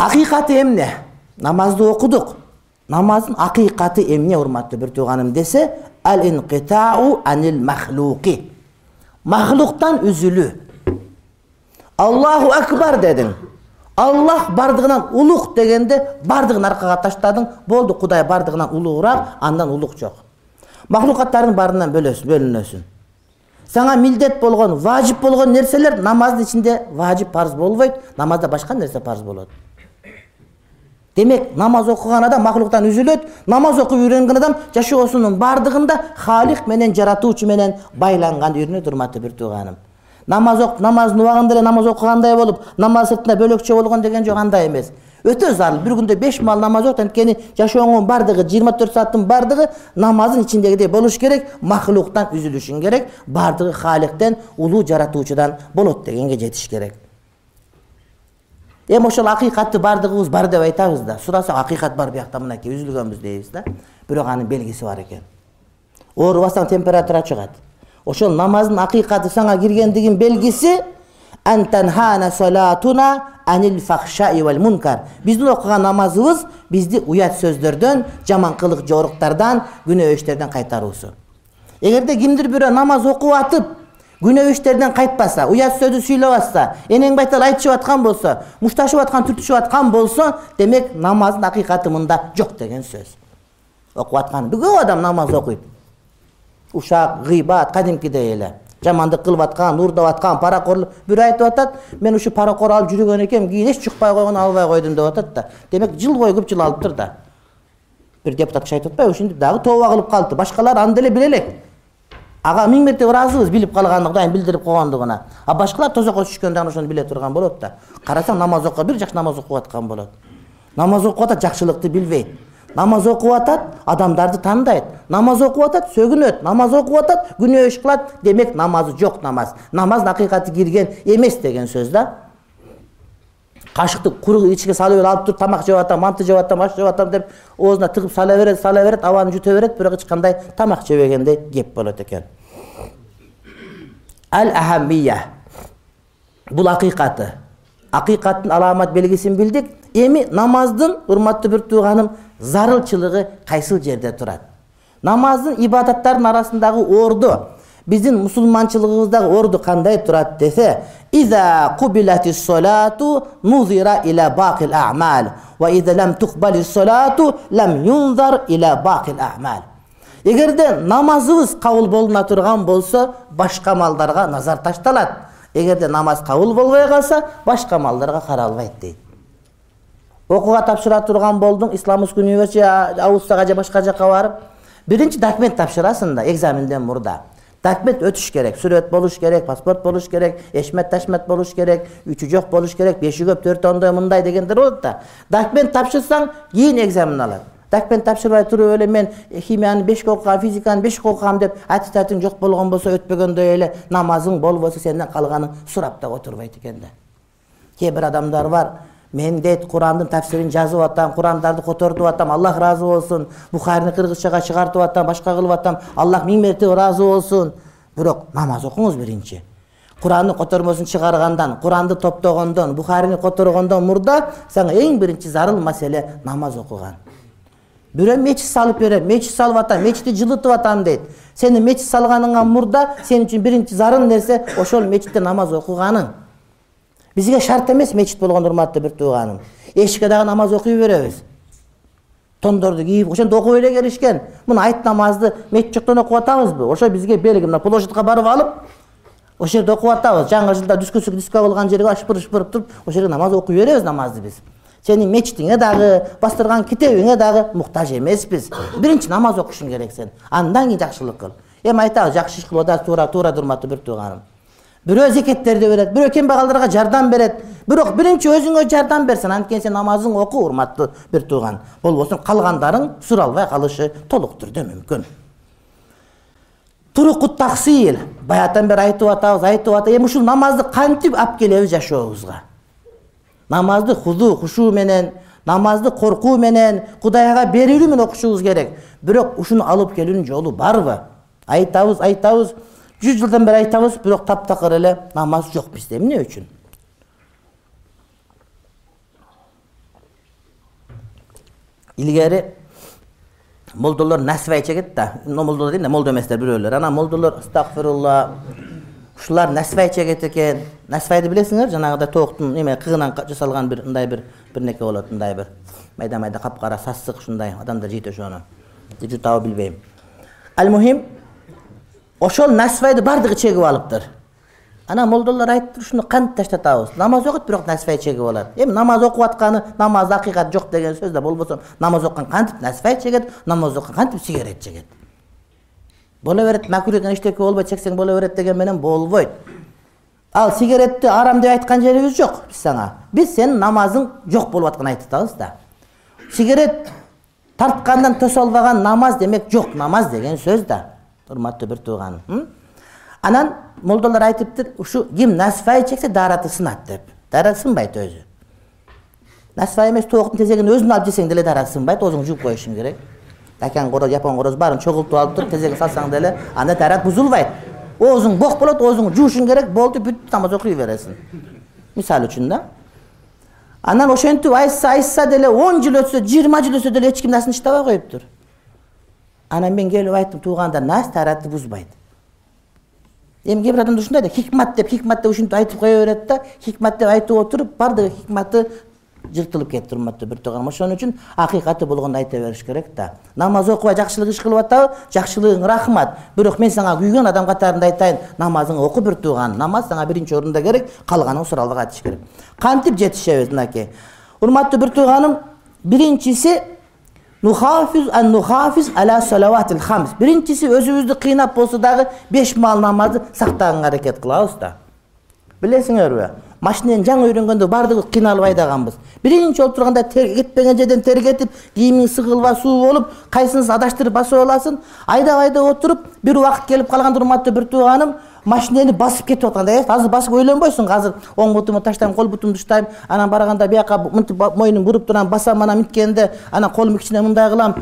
акыйкаты эмне? Намазды окудук. Намаздын акыйкаты эмне урматтуу бир тууганым десе ал инкитау анил махлуки махлуктан үзүлүү. Аллаху акбар дедиң. Аллах баардыгынан улук дегенде баардыгын аркага таштадың. Болду кудай баардыгынан улуураак андан улук жок. Махлукаттардын баарынан бөлүнөсүң сага милдет болгон важип болгон нерселер намаздын ичинде важип парз болбойт. Намазда башка нерсе парз болот демек намаз окуган адам махлуктан үзүлөт намаз окуп үйрөнгөн адам жашоосунун баардыгында хаалик менен жаратуучу менен байланганды үйрөнөт урматтуу бир тууганым. Намаз окуп намаздын убагында эле намаз окугандай болуп намаз сыртында бөлөкчө болгон деген жок андай эмес. Өтө зарыл бир күндө беш маал намаз окут анткени жашооңдун баардыгы жыйырма төрт сааттын баардыгы намаздын ичиндегидей болуш керек махлуктан үзүлүшүң керек баардыгы хааликтен улуу жаратуучудан болот дегенге жетиш керек эми ошол акыйкатты баардыгыбыз бар деп айтабыз да. Сурасак акыйкат бар биякта мынакей үзүлгөнбүз дейбиз да. Бирок анын белгиси бар экен. Оорубасаң температура чыгат. Ошол намаздын акыйкаты сага киргендигинин белгиси биздин окуган намазыбыз бизди уят сөздөрдөн жаман жоруктардан күнөө иштерден кайтаруусу эгерде кимдир бирөө намаз окуп атып күнөө иштерден кайтпаса уят сөздү сүйлөп атса энең байтал айтышып аткан болсо мушташып аткан түртүшүп аткан болсо демек намаздын акыйкаты мында жок деген сөз. Окуп аткан көп адам намаз окуйт. Ушак гыйбат кадимкидей эле. Жамандык кылып аткан уурдап аткан паракорлук бирөө айтып атат мен ушу паракор алып жүргөн экем кийин эч жукпай койгон албай койдум деп атат да. Демек жыл бою көп жыл алыптыр да. Бир депутат киши айтып атпайбы ушинтип дагы тооба кылып калыптыр башкалар аны деле биле элек ага миң мертебе ыраазыбыз билип калган кудайым билдирип койгондугуна а башкалар тозокко түшкөндө дагы ошону биле турган болот да. Карасаң намаз окуп бир жакшы намаз окуп аткан болот. Намаз окуп атат жакшылыкты билбейт намаз окуп атат адамдарды тандайт. Намаз окуп атат сөгүнөт. Намаз окуп атат күнөө иш кылат демек намазы жок намаз. Намаздын акыйкаты кирген эмес деген сөз да кашыкты куру ичке салып эле алып туруп тамак жеп атам манты жеп атам аш жеп атам деп оозуна тыгып сала берет сала берет абаны жута берет бирок эч кандай тамак жебегендей кеп болот экен. Ал ахамия. Бул акыйкаты. Акыйкаттын аламат белгисин билдик. Эми намаздын урматтуу бир тууганым зарылчылыгы кайсыл жерде турат? Намаздын ибадаттардын арасындагы орду биздин мусулманчылыгыбыздагы орду кандай турат десе эгерде намазыбыз кабыл болуна турган болсо башка амалдарга назар ташталат. Эгерде намаз кабыл болбой калса башка амалдарга каралбайт дейт. Окууга тапшыра турган болдуң исламский университет аустияга же башка жака барып биринчи документ тапшырасың да экзаменден мурда документ өтүш керек сүрөт болуш керек паспорт болуш керек эшмет ташмет болуш керек үчү жок болуш керек беши көп төртү ондой мындай дегендер болот да. Документ тапшырсаң кийин экзамен алат. Документ тапшырбай туруп эле мен химияны бешке окугам физиканы бешке окугам деп аттестатың жок болгон болсо өтпөгөндөй эле намазың болбосо сенден калганын сурап дагы отурбайт экен да. Кээ бир адамдар бар мен дейт курандын тафсирин жазып атам курандарды котортуп атам аллах ыраазы болсун. Бухарини кыргызчага чыгартып атам башка кылып атам аллах миң мертебе ыраазы болсун. Бирок намаз окуңуз биринчи. Курандын котормосун чыгаргандан куранды топтогондон бухарини которгондон мурда сага эң биринчи зарыл маселе намаз окуган. Бирөө мечит салып берем мечит салып атам мечитти жылытып атам дейт. Сени мечит салганыңан мурда сен үчүн биринчи зарыл нерсе ошол мечитте намаз окуганың бизге шарт эмес мечит болгон урматтуу бир тууганым. Эшикке дагы намаз окуй беребиз. Тондорду кийип ошентип окуп эле келишкен. Мына айт намазды мечит жоктон окуп атабызбы? Ошо бизге белги мына площадька барып алып ошол жерде окуп атабыз. Жаңы жылда дискуск диско кылган жерге ышпыр ышпырып туруп ошол жерге намаз окуй беребиз намазды биз. Сенин мечитиңе дагы бастырган китебиңе дагы муктаж эмеспиз. Биринчи намаз окушуң керек сен. Андан кийин жакшылык кыл. Эми айтабыз жакшы иш кылып атасыз туура туура урматтуу бир тууганым бирөө зекеттерди берет бирөө кембагалдарга жардам берет. Бирок биринчи өзүңө жардам бер сен анткени сен намазыңды оку урматтуу бир тууган. Болбосо калгандарың суралбай калышы толук түрдө мүмкүн. Туруку таксил баягыдан бери айтып атабыз айтып атабыз. Эми ушул намазды кантип алып келебиз жашообузга? Намазды хузу хушу менен намазды коркуу менен кудайга берилүү менен окушубуз керек. Бирок ушуну алып келүүнүн жолу барбы? Айтабыз айтабыз жүз жылдан бери айтабыз бирок таптакыр эле намаз жок бизде эмне үчүн? Илгери молдолор насвай чегет да. Молдолор дейм да молдо эместер бирөөлөр. Анан молдолор астагфирулла ушулар насвай чегет экен. Насвайды билесиңер жанагыдай тооктун эме кыгынан жасалган бир мындай бир бирнеке болот мындай бир. Майда майда капкара сасык ушундай адамдар жейт ошону жутабы билбейм ошол насвайды баардыгы чегип алыптыр. Анан молдолор айтыптыр ушуну кантип таштатабыз? Намаз окуйт бирок насвай чегип алат. Эми намаз окуп атканы намазда акыйкат жок деген сөз да болбосо намаз окуган кантип насвай чегет намаз окуган кантип сигарет чегет? Боло берет деген эчтеке болбойт чексең боло берет деген менен болбойт. Ал сигаретти арам деп айткан жерибиз жок биз сага. Биз сенин намазың жок болуп атканын айтып атабыз да. Сигарет тарткандан төсө албаган намаз демек жок намаз деген сөз да урматтуу бир тууганым анан молдолор айтыптыр ушу ким насфай чексе даараты сынат деп. Даараты сынбайт өзү. Насфай эмес тооктун тезегин өзүң алып жесең деле даараты сынбайт оозуңду жууп коюшуң керек. Дакан короз япон короз баарын чогултуп алып туруп тезегин салсаң деле анда даарат бузулбайт. Оозуң бок болот оозуңду жуушуң керек болду бүттү намаз окуй бересиң. Мисалы үчүн да. Анан ошентип айтса айтса деле он жыл өтсө жыйырма жыл өтсө деле эч ким насыны иштебей коюптур анан мен келип айттым туугандар нас тааратты бузбайт. Эми кээ бир адамдар ушундай да хикмат деп хикмат деп ушинтип айтып кое берет да хикмат деп айтып отуруп баардыгы хикматы жыртылып кетти урматтуу бир тууганым ошон үчүн акыйкаты болгондо айта бериш керек да. Намаз окубай жакшылык иш кылып атабы жакшылыгың рахмат. Бирок мен сага күйгөн адам катарында айтайын намазыңды оку бир тууганым намаз сага биринчи орунда керек калганын суралбага айтыш керек. Кантип жетишебиз мынакей? Урматтуу бир тууганым биринчиси хамс. Биринчиси өзүбүздү кыйнап болсо дагы беш маал намазды сактаганга аракет кылабыз да. Билесиңерби машинени жаңы үйрөнгөндө баардыгыбыз кыйналып айдаганбыз. Биринчи болуп турганда кетпеген жерден тер кетип кийимиң сыгылба суу болуп кайсынысын адаштырып басып аласың. Айдап айдап отуруп бир убакыт келип калганда урматтуу бир тууганым машинени басып кетип атканда э азыр басып ойлонбойсуң азыр оң бутумду таштайм кол бутумду уштайм анан барганда бияка мынтип мойнумду буруп турам басам анан минткенде анан колумду кичине мындай кылам.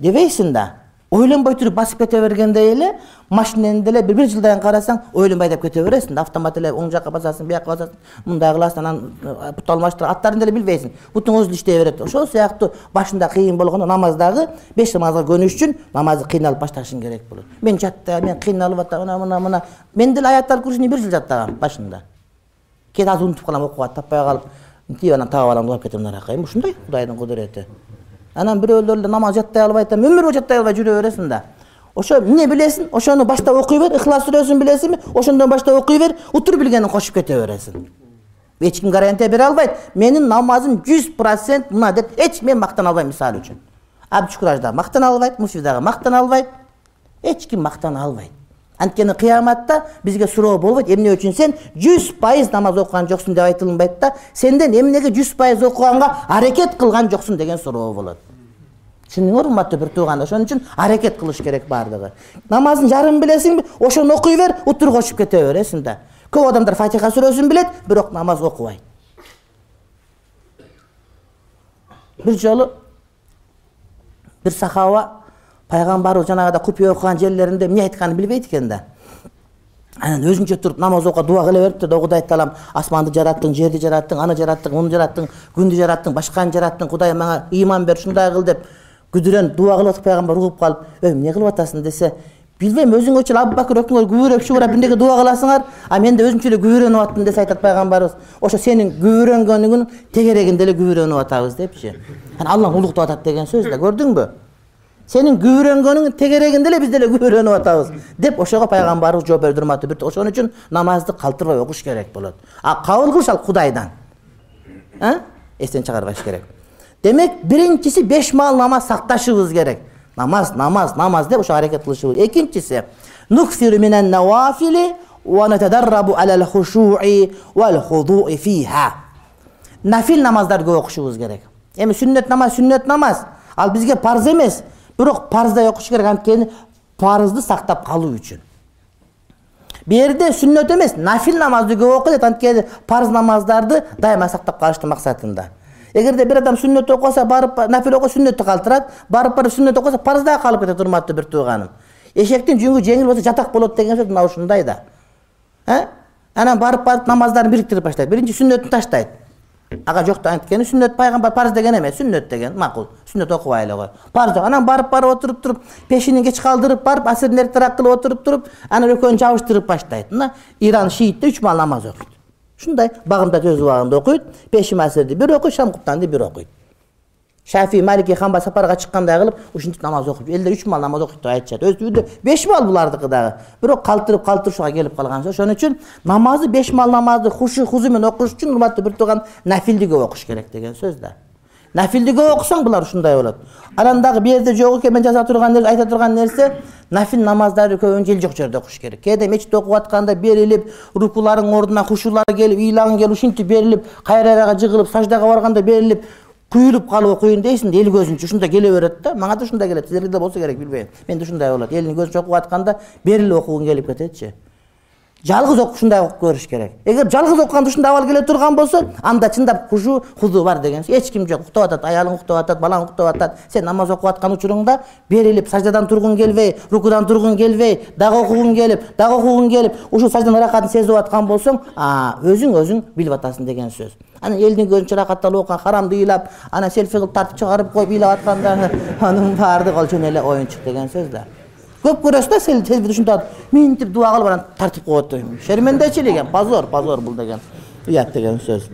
Дебейсиң да ойлонбой туруп басып кете бергендей эле машинени деле бир бир жылдан карасаң ойлонбой айдап кете бересиң да. Автомат эле оң жака басасың бияка басасың. Мындай кыласың анан бут алмаштырып аттарын деле билбейсиң. Бутуң эле иштей берет. Ошол сыяктуу башында кыйын болгондо намаздагы беш намазга көнүш үчүн намазды кыйналып башташың керек болот. Мен жаттайм мен кыйналып атам мына мына мына. Мен деле аят ал курсини бир жыл жаттагам башында. Кээде азыр унутуп калам окууга таппай калып. Мынтип анан таап алам улап кетем наракка эми ушундай кудайдын кудурети анан бирөөлөр эле намаз жаттай албай атам өмүр бою жаттай албай жүрө бересиң да. Ошо эмне билесиң? Ошону баштап окуй бер ыхлас сүрөсүн билесиңби? Ошондон баштап окуй бер утур билгениңди кошуп кете бересиң. Эч ким гарантия бере албайт. Менин намазым жүз процент мына деп эч мен мактана албайм мисалы үчүн. Абдышкур дагы мактана албайт муфти дагы мактана албайт. Эч ким мактана албайт анткени кыяматта бизге суроо болбойт. Эмне үчүн сен жүз пайыз намаз окуган жоксуң деп айтылынбайт да сенден эмнеге жүз пайыз окуганга аракет кылган жоксуң деген суроо болот. Түшүндүңөр урматтуу бир туугандар ошон үчүн аракет кылыш керек баардыгы. Намаздын жарымын билесиңби ошону окуй бер утур кошуп кете бересиң да. Көп адамдар фатиха сүрөсүн билет бирок намаз окубайт. Бир жолу бир сахаба пайгамбарыбыз жанагыдай купуя окуган жерлеринде эмне айтканын билбейт экен да. Анан өзүнчө туруп намаз окуган дуба кыла бериптир да кудай таалам асманды жараттың жерди жараттың аны жараттың муну жараттың күндү жараттың башканы жараттың кудай мага ыйман бер ушундай кыл деп күдүрөнүп дуба кылып атып пайгамбар угуп калып эй эмне кылып атасың? десе билбейм өзүңөрчү эле абу бакыр экөөңөр күбүрөп шубурап бирдеке дуба кыласыңар а мен да өзүмчө эле күбүрөнүп аттым десе айтат пайгамбарыбыз. Ошо сенин күбүрөнгөнүңдүн тегерегинде эле күбүрөнүп атабыз депчи. Анан алла улуктап атат деген сөз да көрдүңбү сенин күбүрөнгөнүңдүн тегерегинде эле биз деле күбүрөнүп атабыз деп ошого пайгамбарыбыз жооп берди урматтуу бир ошон үчүн намазды калтырбай окуш керек болот. А кабыл кылыш ал кудайдан. Эстен чыгарбаш керек. Демек биринчиси беш маал намаз сакташыбыз керек. Намаз намаз намаз деп ошо аракет кылышыбыз. Экинчиси нафил намаздарды көп окушубуз керек. Эми сүннөт намаз сүннөт намаз. Ал бизге парз эмес бирок парздай окуш керек. Анткени парызды сактап калуу үчүн. Бул сүннөт эмес. Нафил намазды көп оку дейт анткени парз намаздарды дайыма сактап калыштын максатында. Эгерде бир адам сүннөт окубаса барып нафил окуса сүннөттү калтырат. Барып барып сүннөт окубаса парыз дагы калып кетет урматтуу бир тууганым. Эшектин жүнгү жеңил болсо жатак болот деген сөз мына ушундай да. Анан барып барып намаздарын бириктирип баштайт. Биринчи сүннөтүн таштайт ага жок да анткени сүннөт пайгамбар парыз деген эмес сүннөт деген макул. Сүннөт окубайлы го. Парыз жок. Анан барып барып отуруп туруп пешинин кеч калдырып барып асирин эртерээк кылып отуруп туруп анан экөөнү жабыштырып баштайт. Мына иран шиитте үч маал намаз окуйт. Ушундай багымдат өз убагында окуйт пешим асирди бир окуйт шам куптанды бир окуйт шафи малики хамба сапарга чыккандай кылып ушинтип намаз окуп элдер үч маал намаз окуйт деп айтышат. Өзү беш маал булардыкы дагы. Бирок калтырып калтырып ушуга келип калган ошон үчүн намазды беш маал намазды хушу хузу менен окуш үчүн урматтуу бир тууган нафилди көп окуш керек деген сөз да. Нафилди көп окусаң булар ушундай болот. Анан дагы бул жерде жок экен мен жаза турган айта турган нерсе нафил намаздарды көбүн жел жок жерде окуш керек. Кээде мечитте окуп атканда берилип рукуларың ордуна хушулары келип ыйлагың келип ушинтип берилип кайрага жыгылып саждага барганда берилип куюлуп калып окуйн дейсиң эл көзүнчө ушундай келе берет да. Мага да ушундай келет. Силерге да болсо керек билбейм. Менде ушундай болот. Элдин көзүнчө окуп атканда берилип окугуң келип кететчи жалгыз окуп ушундай окуп көрүш керек. Эгер жалгыз окуганда ушундай абал келе турган болсо анда чындап хушу хузу бар деген эч ким жок. Уктап атат аялың уктап атат балаң уктап атат. Сен намаз окуп аткан учуруңда берилип саждадан тургуң келбей рукудан тургуң келбей дагы окугуң келип дагы окугуң келип ушул сажданын ырахатын сезип аткан болсоң өзүң өзүң билип атасың деген сөз. Анан элдин көзүнчө ырахатталып окуган харамды ыйлап анан селфи кылып тартып чыгарып коюп ыйлап атканда анын баардыгы ал жөн эле оюнчук деген сөз да көп көрөсүз да ушинтип минтип дуба кылып анан тартып коет шермендечилик эми позор позор бул деген. Уят деген сөз